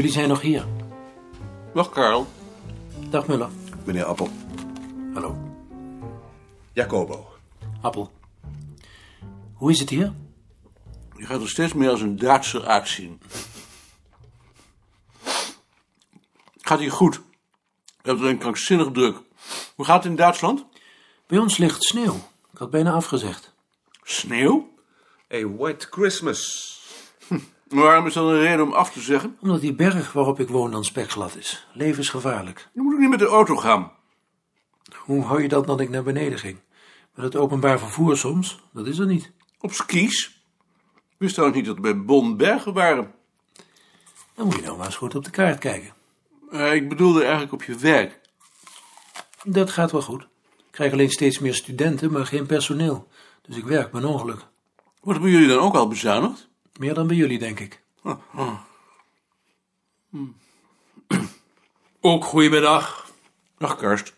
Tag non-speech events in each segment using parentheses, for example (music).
Jullie zijn nog hier. Dag Karel. Dag Muller. Meneer Appel. Hallo. Jacobo. Appel. Hoe is het hier? Je gaat er steeds meer als een Duitser uitzien. Gaat hier goed. Je hebt alleen krankzinnig druk. Hoe gaat het in Duitsland? Bij ons ligt sneeuw. Ik had bijna afgezegd. Sneeuw? A white Christmas. Waarom is dat een reden om af te zeggen? Omdat die berg waarop ik woon dan spekglad is. Levensgevaarlijk. Je moet ook niet met de auto gaan. Hoe hou je dat dat ik naar beneden ging? Met het openbaar vervoer soms? Dat is er niet. Op skis? Ik wist trouwens niet dat er bij Bonn bergen waren. Dan moet je nou maar eens goed op de kaart kijken. Eh, ik bedoelde eigenlijk op je werk. Dat gaat wel goed. Ik krijg alleen steeds meer studenten, maar geen personeel. Dus ik werk mijn ongeluk. Wordt bij jullie dan ook al bezuinigd? Meer dan bij jullie, denk ik. Ook goedemiddag. Dag Karst.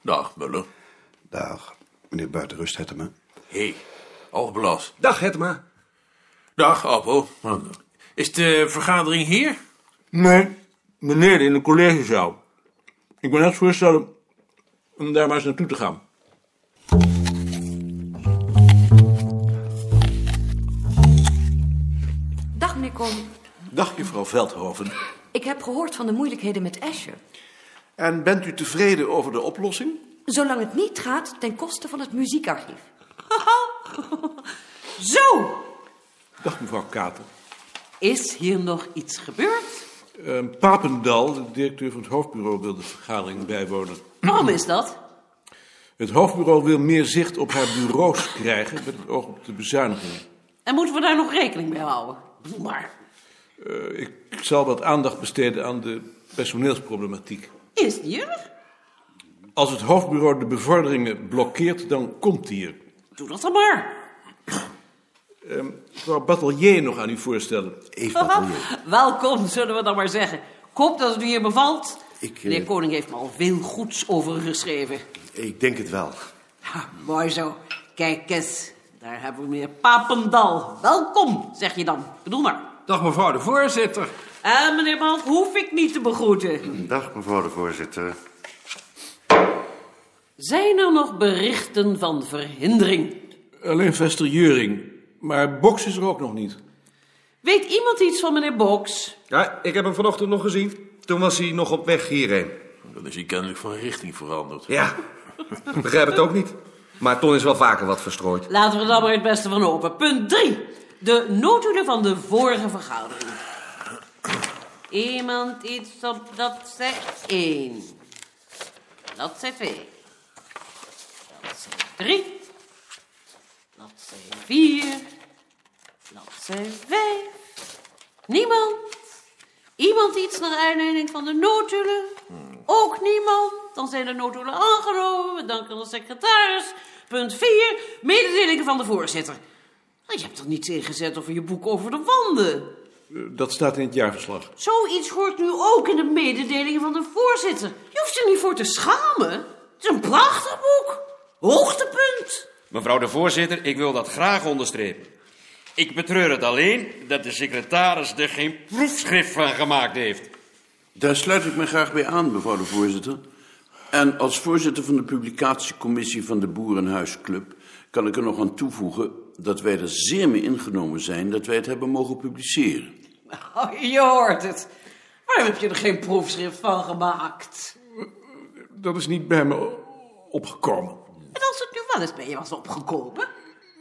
Dag Muller. Dag, meneer Buitenrust Hettema. Hé, hey, Algeblas. Dag Hettema. Dag, Appel. Is de vergadering hier? Nee, beneden in de collegezaal. Ik ben net voorstellen om daar maar eens naartoe te gaan. Meneer. Dag juffrouw Veldhoven. Ik heb gehoord van de moeilijkheden met Asher. En bent u tevreden over de oplossing? Zolang het niet gaat ten koste van het muziekarchief. (laughs) Zo, Dag mevrouw Kater. Is hier nog iets gebeurd? Eh, Papendal, de directeur van het hoofdbureau, wil de vergadering bijwonen. Waarom is dat? Het hoofdbureau wil meer zicht op haar bureaus krijgen met het oog op de bezuinigingen. En moeten we daar nog rekening mee houden? Doe maar. Eh, ik zal wat aandacht besteden aan de personeelsproblematiek. Is die er? Als het hoofdbureau de bevorderingen blokkeert, dan komt die er. Doe dat dan maar. Ik wou Batelier nog aan u voorstellen. Even atelier. Welkom, zullen we dan maar zeggen. Ik hoop dat het u hier bevalt. Ik, eh, Meneer Koning heeft me al veel goeds over u geschreven. Ik denk het wel. Ha, mooi zo. Kijk eens, daar hebben we meneer Papendal. Welkom, zeg je dan. Bedoel maar. Dag mevrouw de voorzitter. En meneer Balk hoef ik niet te begroeten. Dag mevrouw de voorzitter. Zijn er nog berichten van verhindering? Alleen Vester Juring. Maar Box is er ook nog niet. Weet iemand iets van meneer Boks? Ja, ik heb hem vanochtend nog gezien. Toen was hij nog op weg hierheen. Dan is hij kennelijk van richting veranderd. Ja, ik begrijp het ook niet. Maar Ton is wel vaker wat verstrooid. Laten we er dan maar het beste van open. Punt 3. De notulen van de vorige vergadering. Iemand iets op bladzij 1. Bladzij 2. Bladzij 3. Bladzij 4. Bladzij 5. Niemand? Iemand iets naar aanleiding van de notulen? Ook niemand? Dan zijn de notulen aangenomen. We danken de secretaris. Punt 4. Mededelingen van de voorzitter. Nou, Je hebt er niets ingezet over je boek over de wanden. Eh, Dat staat in het jaarverslag. Zoiets hoort nu ook in de mededelingen van de voorzitter. Je hoeft er niet voor te schamen. Het is een prachtig boek. Hoogtepunt. Mevrouw de voorzitter, ik wil dat graag onderstrepen. Ik betreur het alleen dat de secretaris er geen proefschrift van gemaakt heeft. Daar sluit ik me graag bij aan, mevrouw de voorzitter. En als voorzitter van de publicatiecommissie van de Boerenhuisclub kan ik er nog aan toevoegen dat wij er zeer mee ingenomen zijn dat wij het hebben mogen publiceren. Oh, je hoort het. Waarom heb je er geen proefschrift van gemaakt? Dat is niet bij me opgekomen. En als het nu wel eens bij je was opgekomen?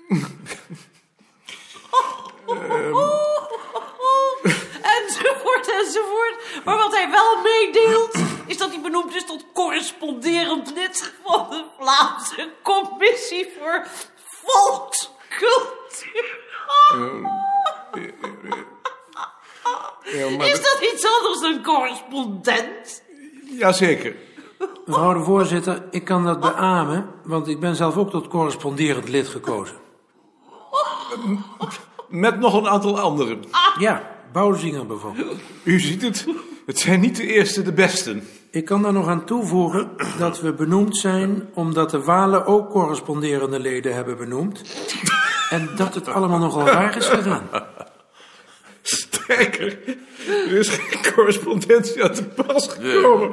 (laughs) enzovoort, enzovoort. Maar wat hij wel meedeelt, is dat hij benoemd is tot corresponderend lid van de Vlaamse Commissie voor Volkscultuur. Ja, maar Is dat iets anders dan correspondent? Jazeker. Mevrouw de voorzitter, ik kan dat beamen, want ik ben zelf ook tot corresponderend lid gekozen. Met nog een aantal anderen. Ja, Bouwzinger bijvoorbeeld. U ziet het, het zijn niet de eerste de besten. Ik kan daar nog aan toevoegen dat we benoemd zijn omdat de Walen ook corresponderende leden hebben benoemd. En dat het allemaal nogal raar is gegaan. Sta Spijker. Er is geen correspondentie aan te pas gekomen.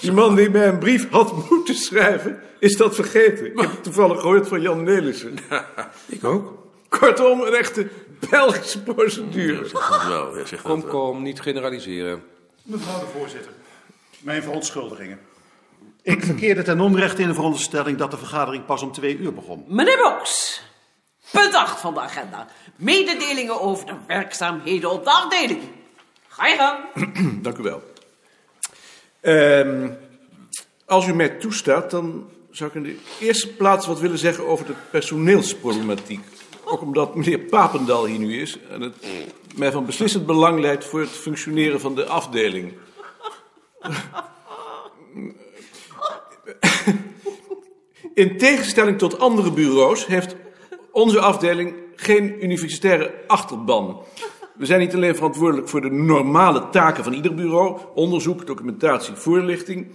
Die man die mij een brief had moeten schrijven, is dat vergeten. Ik heb het toevallig gehoord van Jan Nelissen. (laughs) Ik ook. Kortom, een echte Belgische procedure. Dat wel, ja, zeg dat Kom, wel. kom, niet generaliseren. Mevrouw de voorzitter, mijn verontschuldigingen. Ik verkeerde ten onrechte in de veronderstelling dat de vergadering pas om twee uur begon. Meneer Boks, punt 8 van de agenda. Mededelingen over de werkzaamheden op de afdeling. Ga je gang. (clears throat) Dank u wel. Ehm, als u mij toestaat, dan zou ik in de eerste plaats wat willen zeggen over de personeelsproblematiek. Ook omdat meneer Papendal hier nu is en het mij van beslissend belang lijkt voor het functioneren van de afdeling. In tegenstelling tot andere bureaus heeft onze afdeling geen universitaire achterban. We zijn niet alleen verantwoordelijk voor de normale taken van ieder bureau, onderzoek, documentatie, voorlichting.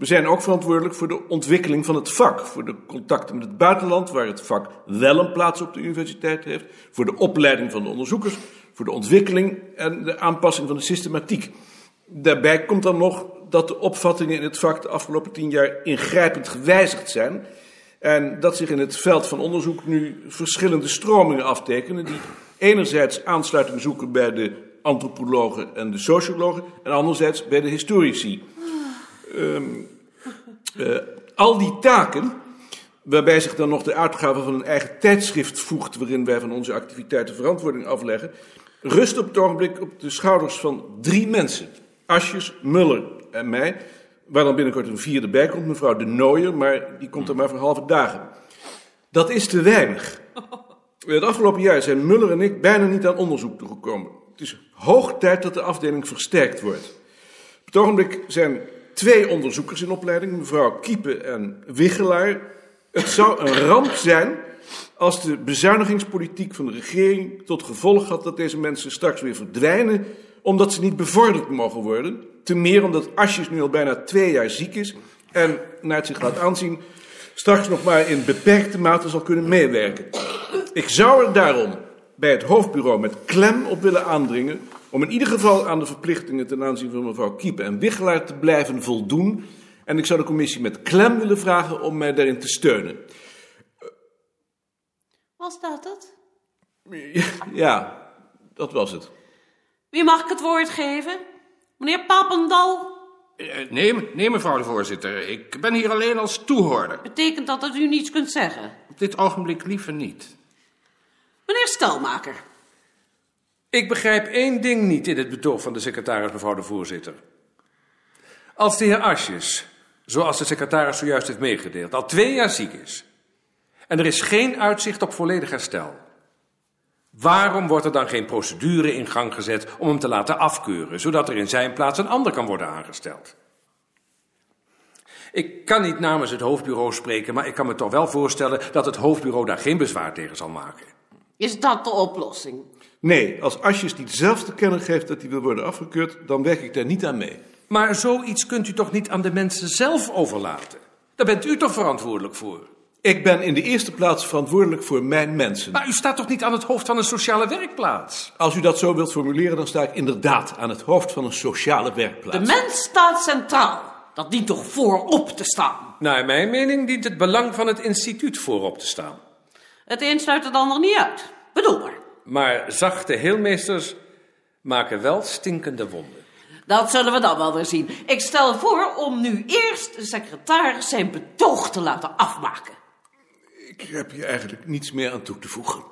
We zijn ook verantwoordelijk voor de ontwikkeling van het vak, voor de contacten met het buitenland, waar het vak wel een plaats op de universiteit heeft, voor de opleiding van de onderzoekers, voor de ontwikkeling en de aanpassing van de systematiek. Daarbij komt dan nog dat de opvattingen in het vak de afgelopen tien jaar ingrijpend gewijzigd zijn. En dat zich in het veld van onderzoek nu verschillende stromingen aftekenen. die enerzijds aansluiting zoeken bij de antropologen en de sociologen. en anderzijds bij de historici. Eh, al die taken, waarbij zich dan nog de uitgave van een eigen tijdschrift voegt. waarin wij van onze activiteiten verantwoording afleggen. rust op het ogenblik op de schouders van drie mensen: Asjes, Muller en mij. Waar dan binnenkort een vierde bij komt, mevrouw De Nooijer, maar die komt er maar voor halve dagen. Dat is te weinig. Het afgelopen jaar zijn Muller en ik bijna niet aan onderzoek toegekomen. Het is hoog tijd dat de afdeling versterkt wordt. Op het ogenblik zijn twee onderzoekers in opleiding, mevrouw Kiepe en Wichelaar. Het zou een ramp zijn als de bezuinigingspolitiek van de regering tot gevolg had dat deze mensen straks weer verdwijnen, omdat ze niet bevorderd mogen worden. Te meer omdat Asjes nu al bijna twee jaar ziek is en, naar het zich laat aanzien, straks nog maar in beperkte mate zal kunnen meewerken. Ik zou er daarom bij het hoofdbureau met klem op willen aandringen om in ieder geval aan de verplichtingen ten aanzien van mevrouw Kiepe en Wichelaar te blijven voldoen. En ik zou de commissie met klem willen vragen om mij daarin te steunen. Was dat het? (laughs) Ja, dat was het. Wie mag ik het woord geven? Meneer Papendal? Eh, Nee, nee, mevrouw de voorzitter. Ik ben hier alleen als toehoorder. Betekent dat dat u niets kunt zeggen? Op dit ogenblik liever niet. Meneer Stelmaker. Ik begrijp één ding niet in het betoog van de secretaris, mevrouw de voorzitter. Als de heer Asjes, zoals de secretaris zojuist heeft meegedeeld, al twee jaar ziek is en er is geen uitzicht op volledig herstel, waarom wordt er dan geen procedure in gang gezet om hem te laten afkeuren, zodat er in zijn plaats een ander kan worden aangesteld? Ik kan niet namens het hoofdbureau spreken, maar ik kan me toch wel voorstellen dat het hoofdbureau daar geen bezwaar tegen zal maken. Is dat de oplossing? Nee, als Asjes niet zelf te kennen geeft dat hij wil worden afgekeurd, dan werk ik daar niet aan mee. Maar zoiets kunt u toch niet aan de mensen zelf overlaten? Daar bent u toch verantwoordelijk voor? Ik ben in de eerste plaats verantwoordelijk voor mijn mensen. Maar u staat toch niet aan het hoofd van een sociale werkplaats? Als u dat zo wilt formuleren, dan sta ik inderdaad aan het hoofd van een sociale werkplaats. De mens staat centraal. Dat dient toch voorop te staan? Naar mijn mening dient het belang van het instituut voorop te staan. Het een sluit het ander niet uit. Bedoel maar. Maar zachte heelmeesters maken wel stinkende wonden. Dat zullen we dan wel weer zien. Ik stel voor om nu eerst de secretaris zijn betoog te laten afmaken. Ik heb hier eigenlijk niets meer aan toe te voegen.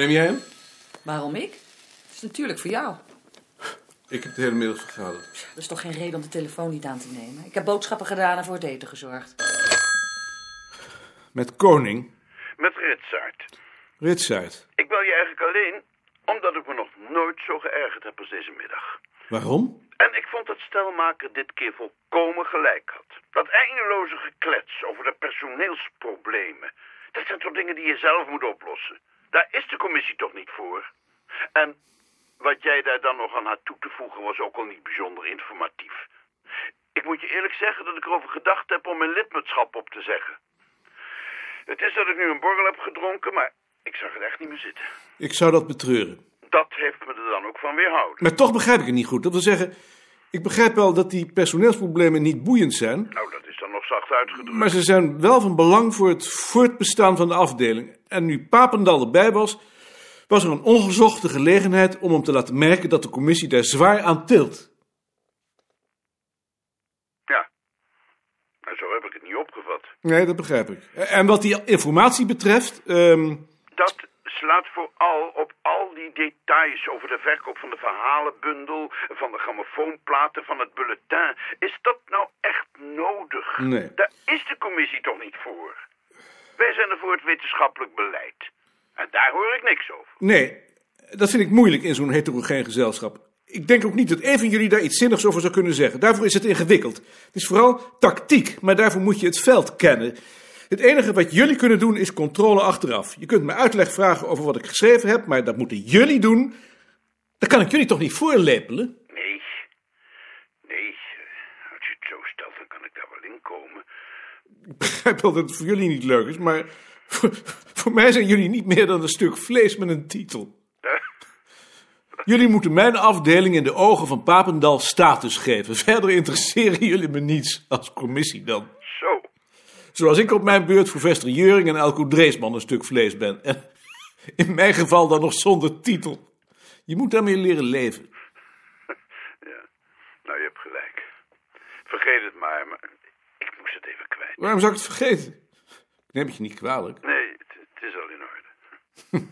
Neem jij hem? Waarom ik? Het is natuurlijk voor jou. Ik heb de hele middag vergaderd. Er is toch geen reden om de telefoon niet aan te nemen. Ik heb boodschappen gedaan en voor het eten gezorgd. Met Koning, Met Ritsaert. Ritsaert. Ik bel je eigenlijk alleen omdat ik me nog nooit zo geërgerd heb als deze middag. Waarom? En ik vond dat Stelmaker dit keer volkomen gelijk had. Dat eindeloze geklets over de personeelsproblemen. Dat zijn toch dingen die je zelf moet oplossen. Daar is de commissie toch niet voor? En wat jij daar dan nog aan had toe te voegen was ook al niet bijzonder informatief. Ik moet je eerlijk zeggen dat ik erover gedacht heb om mijn lidmaatschap op te zeggen. Het is dat ik nu een borrel heb gedronken, maar ik zag het echt niet meer zitten. Ik zou dat betreuren. Dat heeft me er dan ook van weerhouden. Maar toch begrijp ik het niet goed. Dat wil zeggen, ik begrijp wel dat die personeelsproblemen niet boeiend zijn. Nou, dat zacht uitgedrukt. Maar ze zijn wel van belang voor het voortbestaan van de afdeling. En nu Papendal erbij was, was er een ongezochte gelegenheid om hem te laten merken dat de commissie daar zwaar aan tilt. Ja, maar zo heb ik het niet opgevat. Nee, dat begrijp ik. En wat die informatie betreft, ehm, Dat slaat vooral op al die details over de verkoop van de verhalenbundel, van de grammofoonplaten, van het bulletin. Is dat nou echt nodig? Nee. Daar is de commissie toch niet voor? Wij zijn er voor het wetenschappelijk beleid. En daar hoor ik niks over. nee, dat vind ik moeilijk in zo'n heterogeen gezelschap. Ik denk ook niet dat een van jullie daar iets zinnigs over zou kunnen zeggen. Daarvoor is het ingewikkeld. Het is vooral tactiek, maar daarvoor moet je het veld kennen. Het enige wat jullie kunnen doen is controle achteraf. Je kunt me uitleg vragen over wat ik geschreven heb, maar dat moeten jullie doen. Dat kan ik jullie toch niet voorlepelen? Nee. Nee, eh, als je het zo stelt, dan kan ik daar wel in komen. Ik begrijp wel dat het voor jullie niet leuk is, maar voor, voor mij zijn jullie niet meer dan een stuk vlees met een titel. Jullie moeten mijn afdeling in de ogen van Papendal status geven. Verder interesseren jullie me niets als commissie dan. Zo. Zoals ik op mijn beurt voor Vester Juring en Elko Dreesman een stuk vlees ben. En in mijn geval dan nog zonder titel. Je moet daarmee leren leven. (laughs) Ja, nou, je hebt gelijk. Vergeet het maar, maar ik moest het even kwijt. Waarom zou ik het vergeten? Ik neem het je niet kwalijk. Nee, het, het is al in orde. (laughs)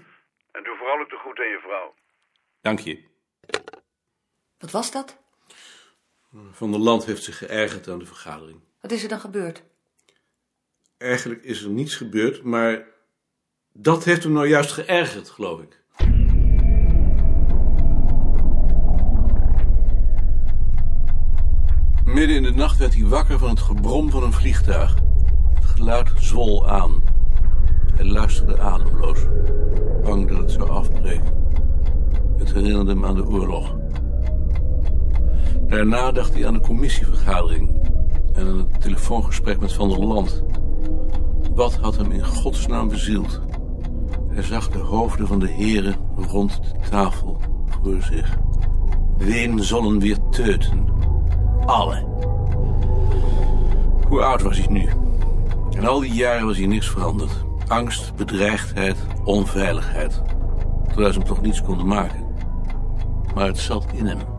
en doe vooral ook de goed aan je vrouw. Dank je. Wat was dat? Van der Land heeft zich geërgerd aan de vergadering. Wat is er dan gebeurd? Eigenlijk is er niets gebeurd, maar dat heeft hem nou juist geërgerd, geloof ik. Midden in de nacht werd hij wakker van het gebrom van een vliegtuig. Het geluid zwol aan. Hij luisterde ademloos, bang dat het zou afbreken. Het herinnerde hem aan de oorlog. Daarna dacht hij aan de commissievergadering en aan het telefoongesprek met Van der Land. Wat had hem in godsnaam bezield? Hij zag de hoofden van de heren rond de tafel voor zich. Ween zullen weer teuten. Alle. Hoe oud was hij nu? In al die jaren was hij niks veranderd. Angst, bedreigdheid, onveiligheid. Terwijl ze hem toch niets konden maken. Maar het zat in hem.